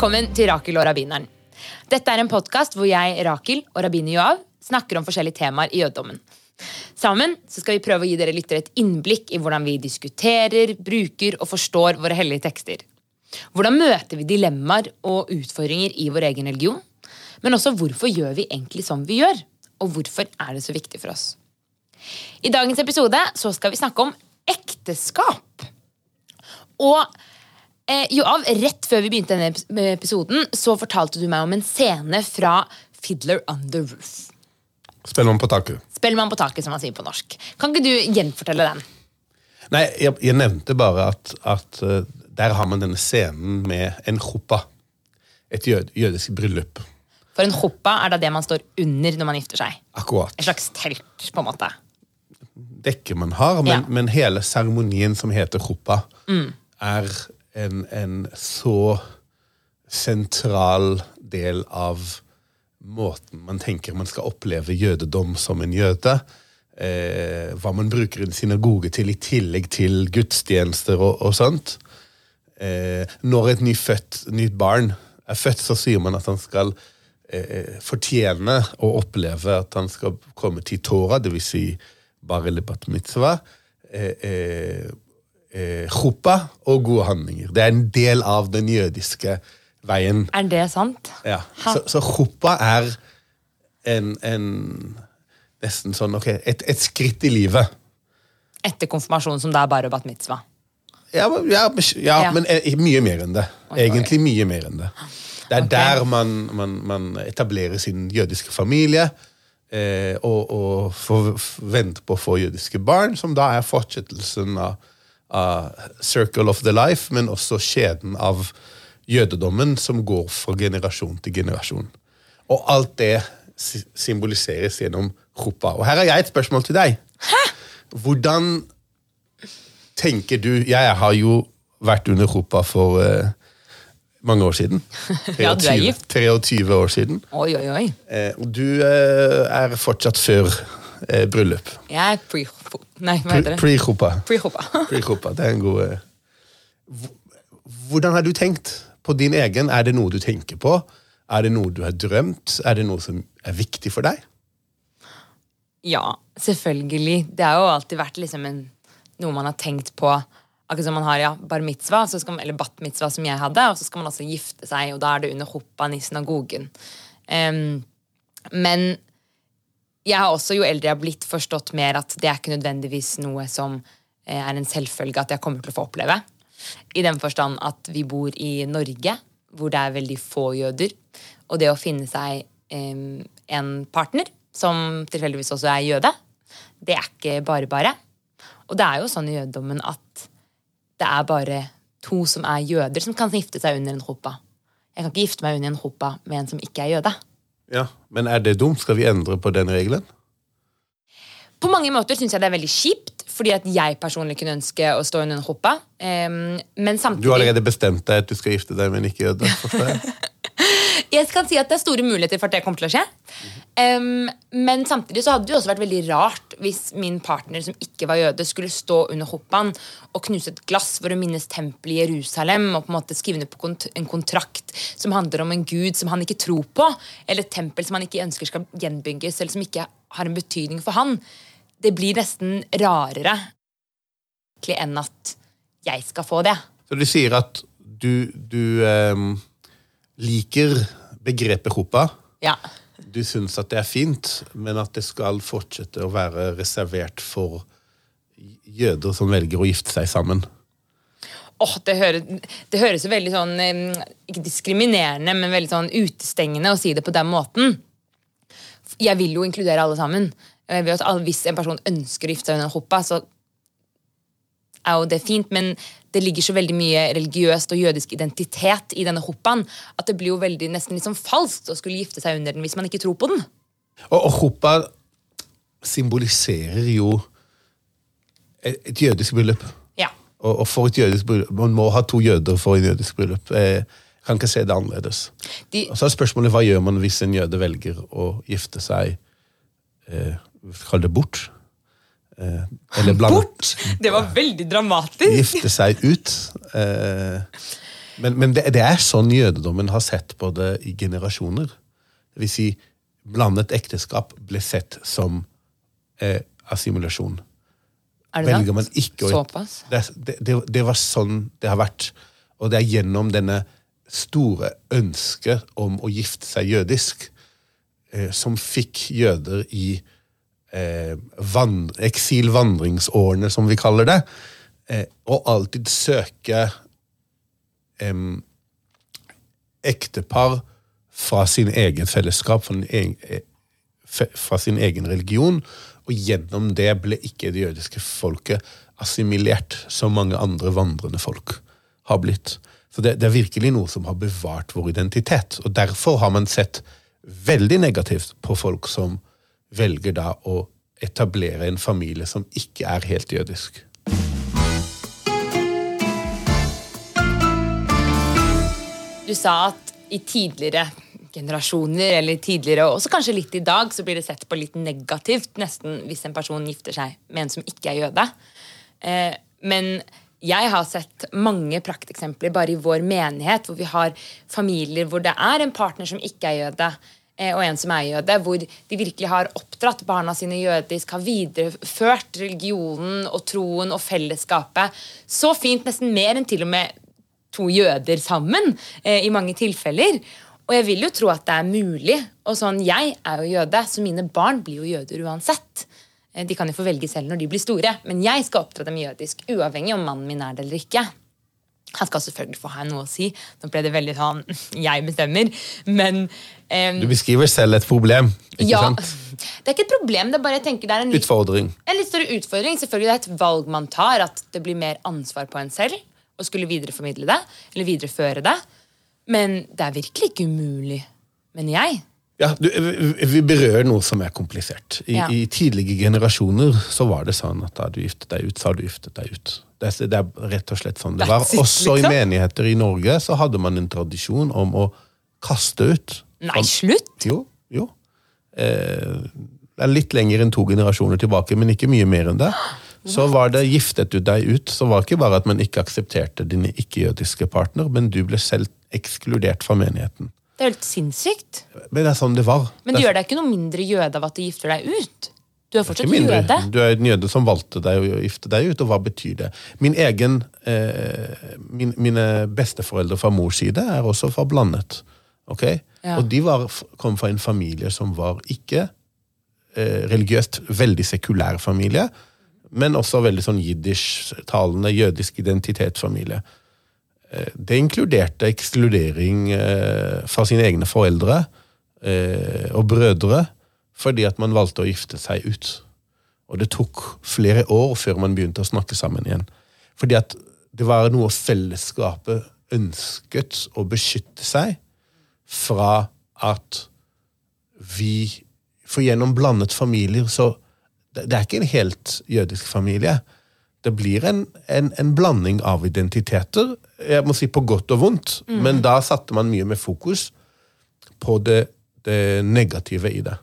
velkommen til Rakel og rabbineren. Dette er en podkast hvor jeg, Rakel og rabbiner Joav snakker om forskjellige temaer i jødedommen. Sammen skal vi prøve å gi dere lyttere et innblikk i hvordan vi diskuterer, bruker og forstår våre hellige tekster. Hvordan møter vi dilemmaer og utfordringer i vår egen religion? Men også hvorfor gjør vi egentlig som vi gjør? Og hvorfor er det så viktig for oss? I dagens episode skal vi snakke om ekteskap. Og Eh, Joav, rett før vi begynte denne episoden, så fortalte du meg om en scene fra Fiddler on the Roof. Spellemann på taket. Spellemann på taket, som man sier på norsk. Kan ikke du gjenfortelle den? Nei, jeg, jeg nevnte bare at, at uh, der har man denne scenen med en choppa. Et jød, jødisk bryllup. For en choppa er da det man står under når man gifter seg? Akkurat. Et slags telt, på en måte? Dekket man har, men, ja. men hele seremonien som heter choppa, mm. er en, en så sentral del av måten man tenker man skal oppleve jødedom som en jøde. Eh, hva man bruker en synagoge til i tillegg til gudstjenester og, og sånt. Eh, når et nyfødt, nytt barn er født, så sier man at han skal eh, fortjene å oppleve at han skal komme til Torah, dvs. Si bare libat mitzvah. Eh, eh og gode handlinger. Det er en del av den jødiske veien. Er det sant? Ja. Så, så chuppah er en, en, Nesten sånn ok, et, et, skritt i livet. Etter konfirmasjonen, som det er bare bat mitzvah? Ja, ja, ja, ja. men eh, mye mer enn det. Egentlig mye mer enn det. Det er okay. der man, man, man, etablerer sin jødiske familie. Eh, og, og får vente på å få jødiske barn, som da er fortsettelsen av av Circle of the Life, men også skjeden av jødedommen som går fra generasjon til generasjon. Og alt det symboliseres gjennom Chupa. Og her har jeg et spørsmål til deg. Hæ? Hvordan tenker du Jeg har jo vært under Chupa for uh, mange år siden. 23, ja, du er gift. 23 år siden. Oi, oi, oi. Uh, og du uh, er fortsatt før eh, bryllup. Jeg er pre Nei, hva heter det? Pre-chopa. Pre-chopa. Det er en god eh. Hvordan har du tenkt på din egen? Er det noe du tenker på? Er det noe du har drømt? Er det noe som er viktig for deg? Ja, selvfølgelig. Det har jo alltid vært liksom en, noe man har tenkt på. Akkurat som man har ja, bar mitzvah, man, eller bat mitzvah, som jeg hadde, og så skal man også gifte seg, og da er det under hoppaen i synagogen. Um, men jeg har også, jo eldre jeg har blitt, forstått mer at det er ikke nødvendigvis noe som eh, er en selvfølge at jeg kommer til å få oppleve. I den forstand at vi bor i Norge, hvor det er veldig få jøder. Og det å finne seg um, en partner som tilfeldigvis også er jøde, det er ikke bare bare. Og det er jo sånn i jødedommen at det er bare to som er jøder, som kan gifte seg under en hoppa. Jeg kan ikke gifte meg under en hoppa med en som ikke er jøde. Ja, Men er det dumt? Skal vi endre på den regelen? På mange måter syns jeg det er veldig kjipt, fordi at jeg personlig kunne ønske å stå under en hoppa. Um, men samtidig Du har allerede bestemt deg at du skal gifte deg med en ikke-jøde? Jeg kan si at det er store muligheter for at det kommer til å skje. Um, men samtidig så hadde det jo også vært veldig rart hvis min partner som ikke var jøde, skulle stå under hoppaen og knuse et glass for å minnes tempelet i Jerusalem og på en måte skrive ned på en kontrakt som handler om en gud som han ikke tror på, eller et tempel som han ikke ønsker skal gjenbygges, eller som ikke har en betydning for han. Det blir nesten rarere enn at jeg skal få det. Så du sier at du, du um, liker begrepet hoppa? Ja du syns at det er fint, men at det skal fortsette å være reservert for jøder som velger å gifte seg sammen? Oh, det, høres, det høres jo veldig sånn Ikke diskriminerende, men veldig sånn utestengende å si det på den måten. Jeg vil jo inkludere alle sammen. Hvis en person ønsker å gifte seg under hoppa, så er jo det fint, men det ligger så veldig mye religiøst og jødisk identitet i denne hoppaen at det blir jo veldig, nesten litt sånn falskt å skulle gifte seg under den hvis man ikke tror på den. Og, og hoppa symboliserer jo et, et jødisk bryllup. Ja. Og, og, for et jødisk bryllup Man må ha to jøder for et jødisk bryllup. Jeg kan ikke se det annerledes. De, og så er spørsmålet hva gjør man hvis en jøde velger å gifte seg eh, Kall det bort? Eh, eller blant, Bort! Det var veldig dramatisk. Gifte seg ut. Eh, Men, men det, det, er sånn jødedommen har sett på det i generasjoner. Det vil si, blandet ekteskap ble sett som eh, assimilasjon. Er det Velger sant? ikke Såpass? det, det, det, det var sånn det har vært. Og det er gjennom denne store ønsket om å gifte seg jødisk eh, som fikk jøder i eh, vand, eksilvandringsårene, som vi kaller det, eh, og alltid søke eh, ektepar fra sin egen fellesskap, fra, egen, eh, fra sin egen religion, og gjennom det ble ikke det jødiske folket assimilert som mange andre vandrende folk har blitt. Så det, det er virkelig noe som har bevart vår identitet, og derfor har man sett veldig negativt på folk som velger da å etablere en familie som ikke er helt jødisk. Du sa at i tidligere generasjoner, eller tidligere, og også kanskje litt i dag, så blir det sett på litt negativt nesten hvis en person gifter seg med en som ikke er jøde. Eh, men jeg har sett mange prakteksempler bare i vår menighet, hvor vi har familier hvor det er en partner som ikke er jøde, og en som er jøde, hvor de virkelig har oppdratt barna sine jødisk, har videreført religionen og troen og fellesskapet så fint, nesten mer enn til og med to jøder sammen eh, i mange tilfeller. Og jeg vil jo tro at det er mulig. Og sånn, Jeg er jo jøde, så mine barn blir jo jøder uansett. Eh, De kan jo få velge selv når de blir store, men jeg skal oppdra dem jødisk, uavhengig om mannen min er det eller ikke. Han skal selvfølgelig få ha noe å si. Nå ble det veldig sånn jeg bestemmer. Men um, Du beskriver selv et problem, ikke ja, sant? det er ikke et problem. det er bare jeg tenker det er en litt Utfordring. en litt større utfordring. Selvfølgelig det er et valg man tar, at det blir mer ansvar på en selv å skulle videreformidle det, eller videreføre det. Men det er virkelig ikke umulig, mener jeg. Ja, du, vi- berører noe som er komplisert. I, Ja. I tidlige generasjoner så var det sånn at da du giftet deg ut, så har du giftet deg ut. Det, er- det er rett og slett sånn det var. It, Også i liksom. menigheter i Norge så hadde man en tradisjon om å kaste ut. Nei, slutt! Jo, jo. Eh, det er litt lenger enn to generasjoner tilbake, men ikke mye mer enn det. Så var det giftet du deg ut, så var det ikke bare at man ikke aksepterte dine ikke-jødiske partner, men du ble selv ekskludert fra menigheten. Det er helt sinnssykt. Men det er sånn det var. Men det du gjør deg ikke noe mindre jøde av at du gifter deg ut. Du er fortsatt jøde. Du er en jøde som valgte deg å gifte deg ut, og hva betyr det? Min egen, eh, min, Mine besteforeldre fra mors side er også fra blandet. ok? Ja. Og de var, kom fra en familie som var ikke eh, religiøst veldig sekulær familie, men også veldig sånn jiddisch-talende, jødisk identitetsfamilie. Eh, Det inkluderte ekskludering eh, fra sine egne foreldre eh, og brødre, fordi at man valgte å gifte seg ut. Og det tok flere år før man begynte å snakke sammen igjen. Fordi at det var noe fellesskapet ønsket å beskytte seg fra at vi For gjennom blandet familier så Det, er ikke en helt jødisk familie. Det blir en, en, en blanding av identiteter, jeg må si på godt og vondt, men da satte man mye med fokus på det, det negative i det.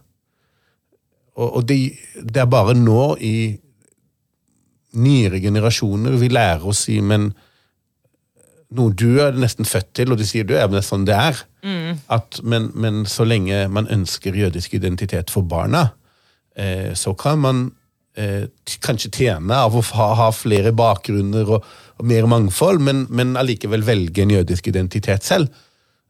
Og, og det, det er bare nå i nyere generasjoner vi lærer å si men noe du er nesten født til, og de sier du er nesten sånn det er. At, men, men så lenge man ønsker jødisk identitet for barna, eh, så kan man eh, kanskje tjene av å ha, ha flere bakgrunner og, og mer mangfold, men, men allikevel velge en jødisk identitet selv.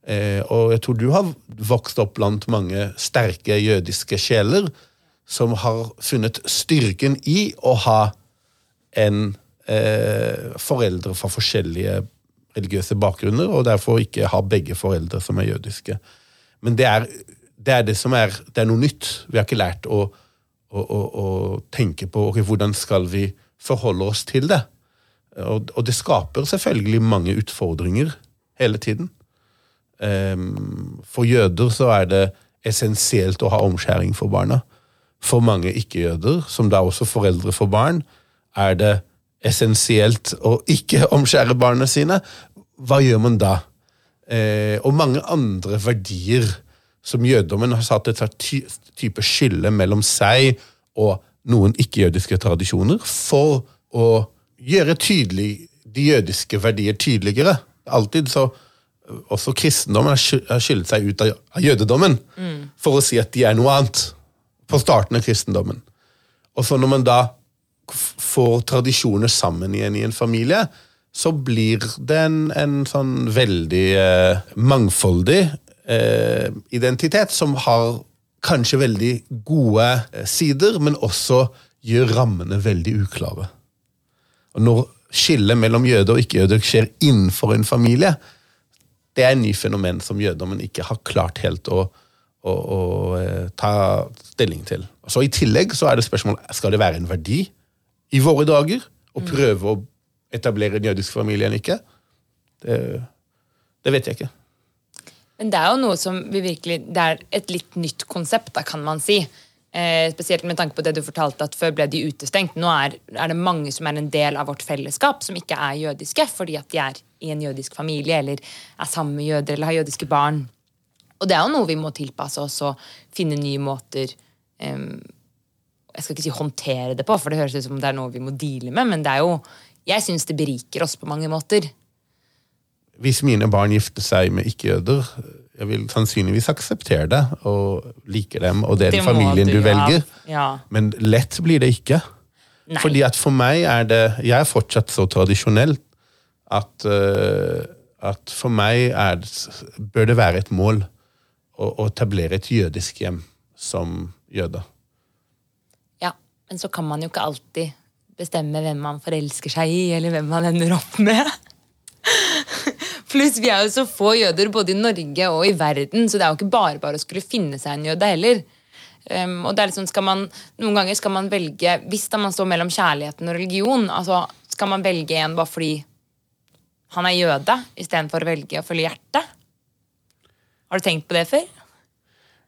Eh, og jeg tror du har vokst opp blant mange sterke jødiske sjeler som har funnet styrken i å ha en eh, foreldre fra forskjellige religiøse bakgrunner, og derfor ikke ha begge foreldre som er jødiske. Men det er det, er det som er, det er noe nytt. Vi har ikke lært å, å, å, å tenke på okay, hvordan skal vi forholde oss til det. Og, og det skaper selvfølgelig mange utfordringer hele tiden. Um, For jøder så er det essensielt å ha omskjæring for barna. For mange ikke-jøder, som da også foreldre for barn, er det essensielt å ikke omskjære barna sine. Hva gjør man da? Eh, og mange andre verdier som jødommen har satt et type skille mellom seg og noen ikke-jødiske tradisjoner for å gjøre tydelig de jødiske verdier tydeligere. Alltid så Også kristendommen har sky- seg ut av, jødedommen jødedommen for å si at de er noe annet. På starten av kristendommen. Og så når man da får tradisjoner sammen igjen i en familie, så blir det en, en sånn veldig eh, mangfoldig eh, identitet som har kanskje veldig gode eh, sider, men også gjør rammene veldig uklare. Og når skillet mellom jøder og ikke-jøder skjer innenfor en familie, det er en ny fenomen som jødommen ikke har klart helt å, å, å eh, ta stilling til. Så I tillegg så er det spørsmål skal det være en verdi i våre dager å prøve å etablere en jødisk familie eller ikke. Det, det vet jeg ikke. Men det er jo noe som vi virkelig Det er et litt nytt konsept, da, kan man si. Eh, spesielt med tanke på det du fortalte at før ble de utestengt. Nå er, er det mange som er en del av vårt fellesskap, som ikke er jødiske, fordi at de er i en jødisk familie, eller er sammen med jøder, eller har jødiske barn. Og det er jo noe vi må tilpasse oss og finne nye måter eh, Jeg skal ikke si håndtere det på, for det høres ut som det er noe vi må deale med, men det er jo Jeg syns det beriker oss på mange måter. Hvis mine barn gifter seg med ikke-jøder, jeg vil sannsynligvis akseptere det og like dem, og den familien du, du, velger. Ja. Men lett blir det ikke. Nei. Fordi at for meg er det Jeg er fortsatt så tradisjonell at, uh, at for meg er det, bør det være et mål å, å etablere et jødisk hjem som jøde. Ja, men så kan man jo ikke alltid bestemme hvem man forelsker seg i, eller hvem man ender opp med. Pluss vi er jo så få jøder både i Norge og i verden, så det er jo ikke bare bare å skulle finne seg en jøde heller. Um, og det er liksom, skal man, Noen ganger skal man velge Hvis da man står mellom kjærligheten og religion, altså skal man velge en bare fordi han er jøde, istedenfor å velge å følge hjertet? Har du tenkt på det før?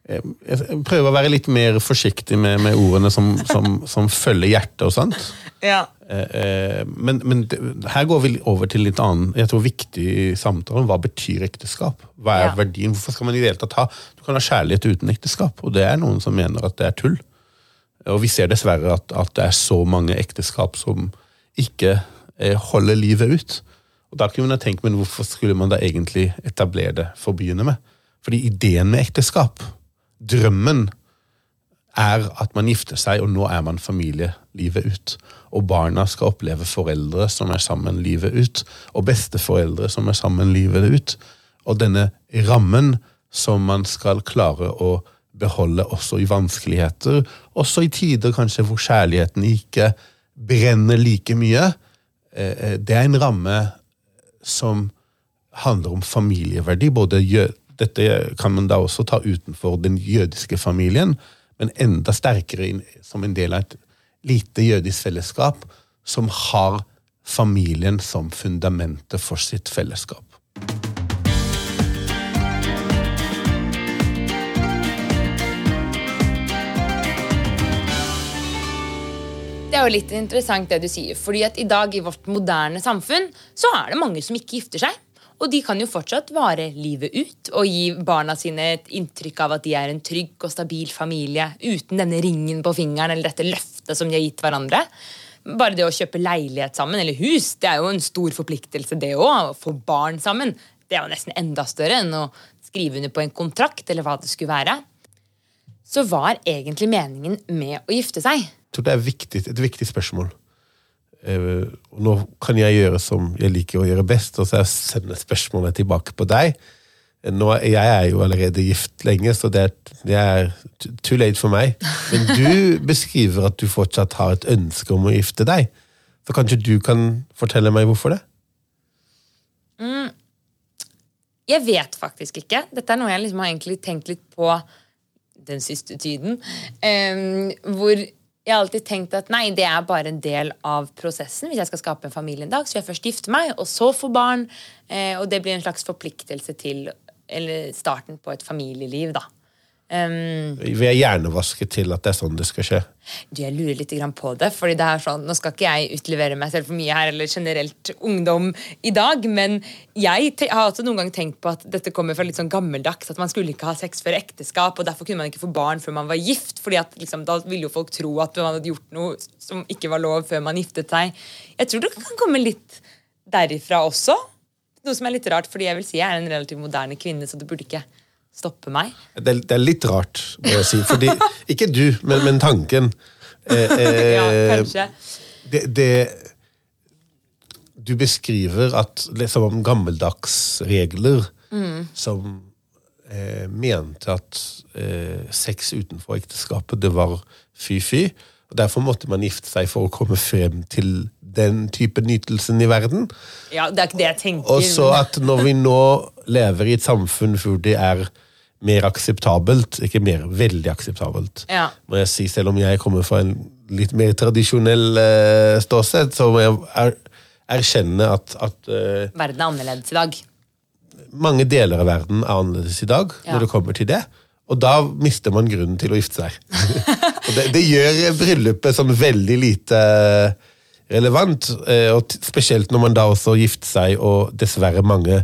Jeg jeg prøver å være litt mer forsiktig med, med ordene som, som, som følger hjertet og sånt. Ja. Eh, eh, Men, men det, her går vi over til litt annen jeg tror viktig samtale. Hva betyr ekteskap? Hva er Ja. verdien? Hvorfor skal man i det hele tatt ha Du kan ha kjærlighet uten ekteskap, og det er noen som mener at det er tull. Og vi ser dessverre at, at det er så mange ekteskap som ikke eh, holder livet ut. Og da kunne man ha tenkt, men hvorfor skulle man da egentlig etablere det for å begynne med? Fordi ideen med ekteskap, drømmen, er at man gifter seg, og nå er man familie livet ut. Og barna skal oppleve foreldre som er sammen livet ut, og besteforeldre som er sammen livet ut. Og denne rammen som man skal klare å beholde også i vanskeligheter, også i tider kanskje hvor kjærligheten ikke brenner like mye, eh, eh, det er en ramme som handler om familieverdi. Både dette kan man da også ta utenfor den jødiske familien, men enda sterkere inn, som en del av et lite jødisk fellesskap som har familien som fundamentet for sitt fellesskap. Det er jo litt interessant det du sier, fordi at i dag i vårt moderne samfunn så er det mange som ikke gifter seg. Og de kan jo fortsatt vare livet ut og gi barna sine et inntrykk av at de er en trygg og stabil familie uten denne ringen på fingeren eller dette løftet som de har gitt hverandre. Bare det å kjøpe leilighet sammen eller hus, det er jo en stor forpliktelse, det òg. Å få barn sammen, det er jo nesten enda større enn å skrive under på en kontrakt eller hva det skulle være. Så hva er egentlig meningen med å gifte seg? Jeg tror det er viktig, et viktig spørsmål. Eh, nå kan jeg gjøre som jeg liker å gjøre best, og så sende spørsmålet tilbake på deg. Eh, Nå, jeg er jo allerede gift lenge, så det er, det er too late for meg. Men du beskriver at du fortsatt har et ønske om å gifte deg. Så kanskje du kan fortelle meg hvorfor det? Jeg vet faktisk ikke. Dette er noe jeg liksom har tenkt litt på den siste tiden. Um, hvor jeg har alltid tenkt at nei, det er bare en del av prosessen. Hvis jeg skal skape en familie en dag, så jeg først gifte meg, og så få barn. Eh, og det blir en slags forpliktelse til Eller starten på et familieliv, da. Em, Vi er hjernevasket til at det er sånn det skal skje. du, jeg lurer litt på det, fordi det er sånn, Nå skal ikke jeg utlevere meg selv for mye her, eller generelt ungdom i dag, men jeg har også noen gang tenkt på at dette kommer fra litt sånn gammeldags, at man skulle ikke ha sex før ekteskap, og derfor kunne man ikke få barn før man var gift, fordi at liksom, da ville jo folk tro at man hadde gjort noe som ikke var lov før man giftet seg. Jeg tror det kan komme litt derifra også. Noe som er litt rart, fordi jeg vil si jeg er en relativt moderne kvinne, så det burde ikke stoppe meg. Det, er- det er litt rart, må jeg si. Fordi, ikke du, men, men tanken. Eh, eh, Ja, kanskje. det, det Du beskriver at liksom om gammeldags regler som eh, mente at eh, sex utenfor ekteskapet, det var fy-fy. og Derfor måtte man gifte seg for å komme frem til den type nytelsen i verden. Ja, Det er ikke det jeg tenker. Og så at når vi nå lever i et samfunn hvor det er mer akseptabelt, ikke mer, veldig akseptabelt, Ja. må jeg si, selv om jeg kommer fra en litt mer tradisjonell uh, ståsted, så må jeg er, erkjenne at, at uh, Verden er annerledes i dag. mange deler av verden er annerledes i dag Ja. når det kommer til det. Og da mister man grunnen til å gifte seg. og det, det gjør bryllupet sånn veldig lite relevant. uh, Og spesielt når man da også gifter seg, og dessverre mange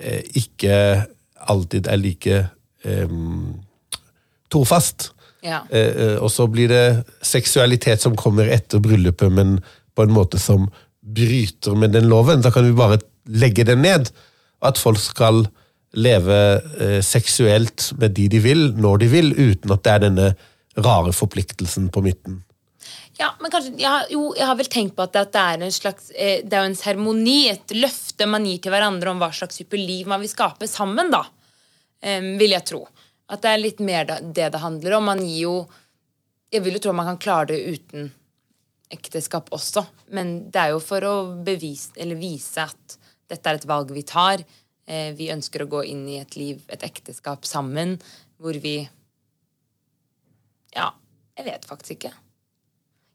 eh, ikke alltid er like eh, trofast. Ja. Eh, eh, og så blir det seksualitet som kommer etter bryllupet, men på en måte som bryter med den loven. Da kan vi bare legge den ned. At folk skal leve eh, seksuelt med de de vil, når de vil, uten at det er denne rare forpliktelsen på midten. Ja, men kanskje, har, jo, jeg har vel tenkt på at det er en slags eh, Det er jo en seremoni, et løfte man gir til hverandre om hva slags type liv man vil skape sammen, da. Vil jeg tro. At det er litt mer det det handler om. Man gir jo Jeg vil jo tro man kan klare det uten ekteskap også, men det er jo for å bevise, eller vise at dette er et valg vi tar. Eh, vi ønsker å gå inn i et liv, et ekteskap sammen, hvor vi Ja, jeg vet faktisk ikke.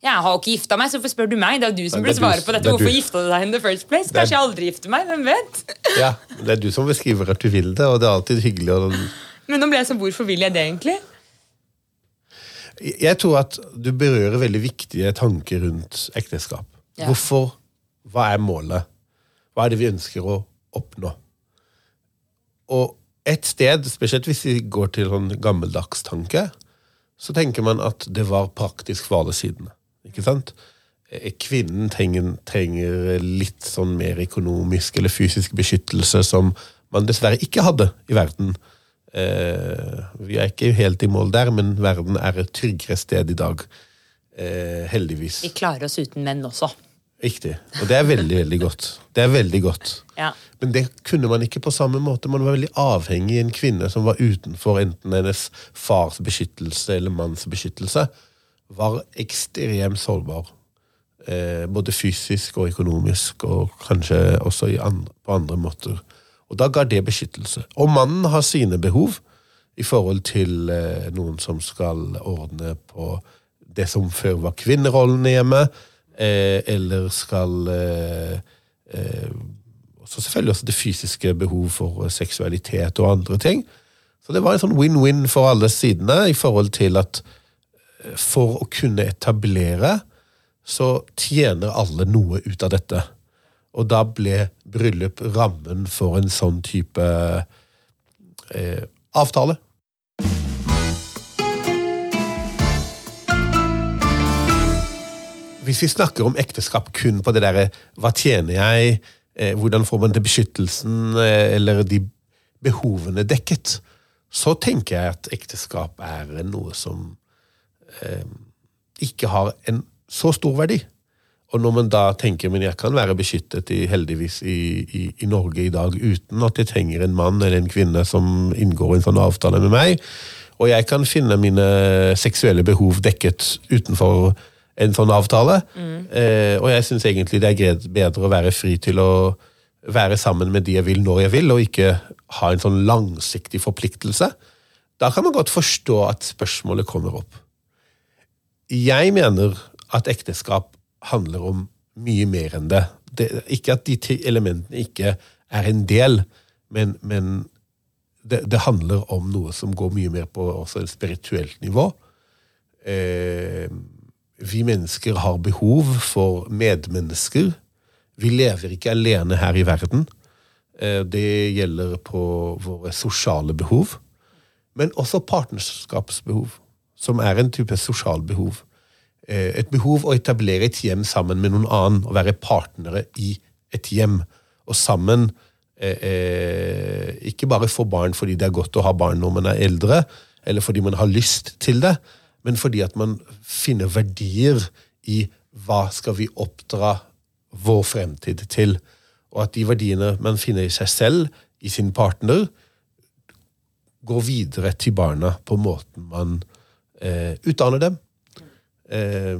Jeg har ikke gifta meg, så hvorfor spør du meg? Det er du som burde svare på dette. Det Hvorfor du. gifta du deg in the first place? Kanskje jeg aldri gifter meg? Hvem vet? Ja, Det er du som beskriver at du vil det, og det er alltid hyggelig. å Men nå ble jeg sånn, hvorfor vil jeg det egentlig? Jeg tror at du berører veldig viktige tanker rundt ekteskap. Ja. Hvorfor? Hva er målet? Hva er det vi ønsker å oppnå? Og et sted, spesielt hvis vi går til sånn gammeldags tanke, så tenker man at det var praktisk for alle sidene. Ikke sant? Eh, Kvinnen trenger, trenger litt sånn mer økonomisk eller fysisk beskyttelse som man dessverre ikke hadde i verden. Eh, vi er ikke helt i mål der, men verden er et tryggere sted i dag. Eh, heldigvis. Vi klarer oss uten menn også. Riktig. Og det er veldig, veldig godt. Det er veldig godt. Ja. Men det kunne man ikke på samme måte. Man var veldig avhengig av en kvinne som var utenfor enten hennes fars beskyttelse eller manns beskyttelse. Var ekstremt sårbar. Eh, både fysisk og økonomisk, og kanskje også andre, på andre måter. Og da ga det beskyttelse. Og mannen har sine behov i forhold til eh, noen som skal ordne på det som før var kvinnerollene hjemme, eh, eller skal eh, eh, så selvfølgelig også det fysiske behov for eh, seksualitet og andre ting. Så det var en sånn win-win for alle sidene i forhold til at for å kunne etablere, så tjener alle noe ut av dette. Og da ble bryllup rammen for en sånn type eh, avtale. Hvis vi snakker om ekteskap kun på det derre hva tjener jeg, eh, hvordan får man til beskyttelsen, eh, eller de behovene dekket, så tenker jeg at ekteskap er noe som eh, ikke har en så stor verdi. Og når man da tenker men jeg kan være beskyttet i, heldigvis i, i, i Norge i dag uten at jeg trenger en mann eller en kvinne som inngår en sånn avtale med meg, og jeg kan finne mine seksuelle behov dekket utenfor en sånn avtale, eh, og jeg syns egentlig det er bedre å være fri til å være sammen med de jeg vil når jeg vil, og ikke ha en sånn langsiktig forpliktelse, da kan man godt forstå at spørsmålet kommer opp. Jeg mener at ekteskap handler om mye mer enn det. det ikke at de elementene ikke er en del, men, men det, det handler om noe som går mye mer på også et spirituelt nivå. Eh, vi mennesker har behov for medmennesker. Vi lever ikke alene her i verden. Eh, det gjelder på våre sosiale behov, men også partnerskapsbehov, som er en type sosialbehov. behov. Et behov å etablere et hjem sammen med noen annen, og være partnere i et hjem. Og sammen eh, eh, ikke bare få barn fordi det er godt å ha barn når man er eldre, eller fordi man har lyst til det, men fordi at man finner verdier i hva skal vi oppdra vår fremtid til. Og at de verdiene man finner i seg selv, i sin partner, går videre til barna på måten man eh, utdanne dem. Eh,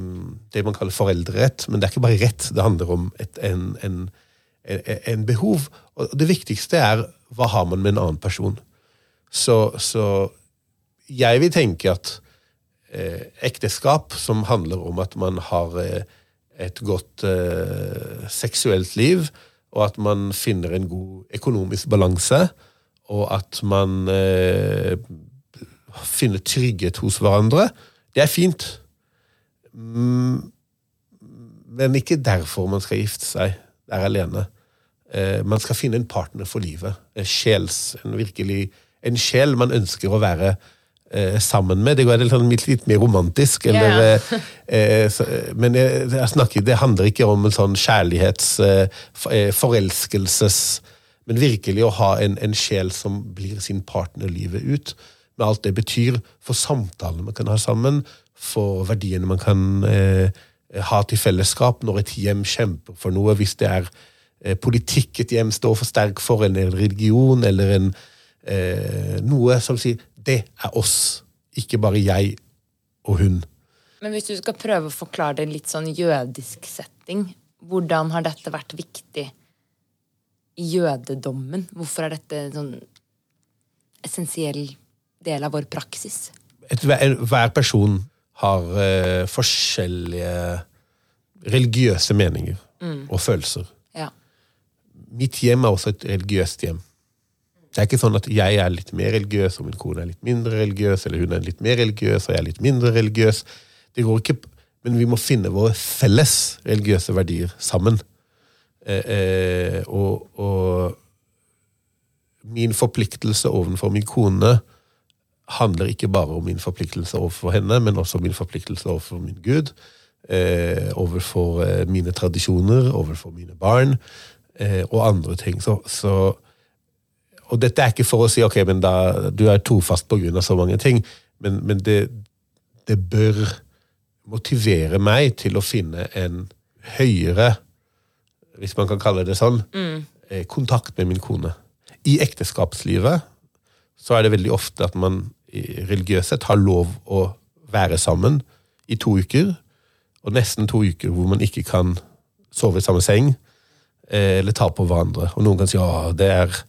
det man kaller foreldrerett. Men det er ikke bare rett, det handler om et, en, en, en, en, behov. Og det viktigste er hva har man med en annen person. Så, så jeg vil tenke at eh, ekteskap som handler om at man har eh, et godt eh, seksuelt liv, og at man finner en god økonomisk balanse, og at man finner trygghet hos hverandre. Det er fint. Mm, men ikke derfor man skal gifte seg der alene. Eh, man skal finne en partner for livet. En, sjels, en, virkelig, en sjel man ønsker å være eh, sammen med. Det går litt, litt, litt mer romantisk. Eller, yeah. eh, men jeg, jeg snakker, det handler ikke om en sånn kjærlighets... Forelskelses... Men virkelig å ha en, en, sjel som blir sin partner livet ut. Med alt det betyr for samtalene man kan ha sammen, for verdiene man kan eh, ha til fellesskap når et hjem kjemper for noe. Hvis det er eh, politikk et hjem står for sterk for, eller en religion, eller en, noe som sier det er oss, ikke bare jeg og hun. Men hvis du skal prøve å forklare det en litt sånn jødisk setting, hvordan har dette vært viktig i jødedommen? Hvorfor er dette sånn essensiell del av vår praksis? Et, hver person har uh, forskjellige religiøse meninger mm. og følelser. Ja. Mitt hjem er også et religiøst hjem. Det er ikke sånn at jeg er litt mer religiøs, og min kone er litt mindre religiøs, eller hun er litt mer religiøs, og jeg er litt mindre religiøs. Det går ikke, Men vi må finne våre felles religiøse verdier sammen. Eh, eh, og, og, min forpliktelse overfor min kone handler ikke bare om min forpliktelse overfor henne, men også min forpliktelse overfor min Gud. Eh, overfor eh, mine tradisjoner, overfor mine barn eh, og andre ting. Så, så og dette er ikke for å si ok, men da, du er trofast pga. så mange ting, men, men det, det, bør motivere meg til å finne en høyere, hvis man kan kalle det sånn, mm. Eh, kontakt med min kone. I ekteskapslivet så er det veldig ofte at man religiøst sett har lov å være sammen i to uker, og nesten to uker hvor man ikke kan sove i samme seng eh, eller ta på hverandre. Og noen kan si at det er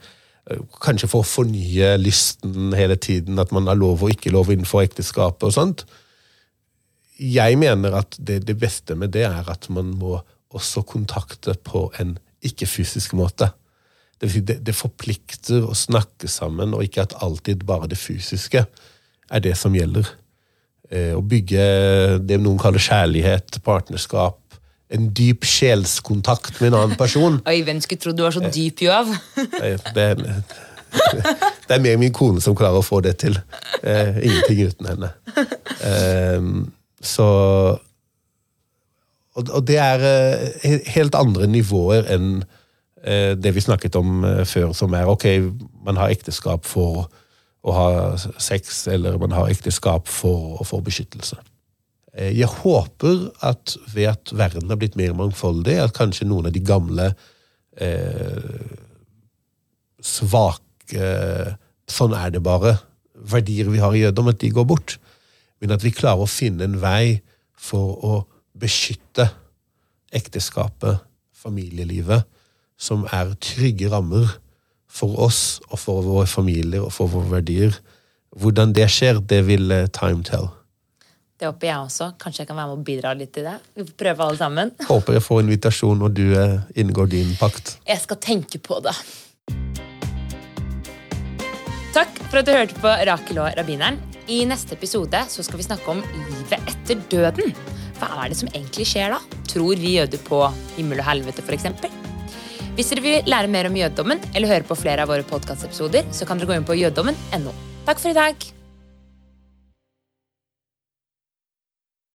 Kanskje for å fornye lysten hele tiden, at man har lov og ikke lov innenfor ekteskapet og sånt. Jeg mener at det, det beste med det er at man må også kontakte på en ikke-fysisk måte. Det, det, det, forplikter å snakke sammen, og ikke at alltid bare det fysiske er det som gjelder. Eh, å bygge det noen kaller kjærlighet, partnerskap, en dyp sjelskontakt med en annen person. Oi, hvem skulle trodd du var så dyp, Joav? det, det, er mer min kone som klarer å få det til. Eh, ingenting uten henne. Eh, så og, og, det er eh, helt andre nivåer enn eh, det vi snakket om eh, før, som er ok, man har ekteskap for å ha sex, eller man har ekteskap for å få beskyttelse. Eh, jeg håper at ved at verden har blitt mer mangfoldig, at kanskje noen av de gamle eh, svake Sånn er det bare. Verdier vi har i jødedom, at de går bort. Men at vi klarer å finne en vei for å beskytte ekteskapet, familielivet, som er trygge rammer for oss og for våre familier og for våre verdier. Hvordan det skjer, det vil eh, time tell. Det håper jeg også. Kanskje jeg kan være med og bidra litt til det. Vi får prøve alle sammen. Håper jeg får invitasjon når du eh, inngår din pakt. Jeg skal tenke på det. Takk for at du hørte på Rakel og rabbineren. I neste episode så skal vi snakke om livet etter døden. Hva er det som egentlig skjer da? Tror vi jøder på himmel og helvete, f.eks.? Hvis dere vil lære mer om jødedommen eller høre på flere av våre podkastepisoder, så kan dere gå inn på jødedommen.no. Takk for i dag.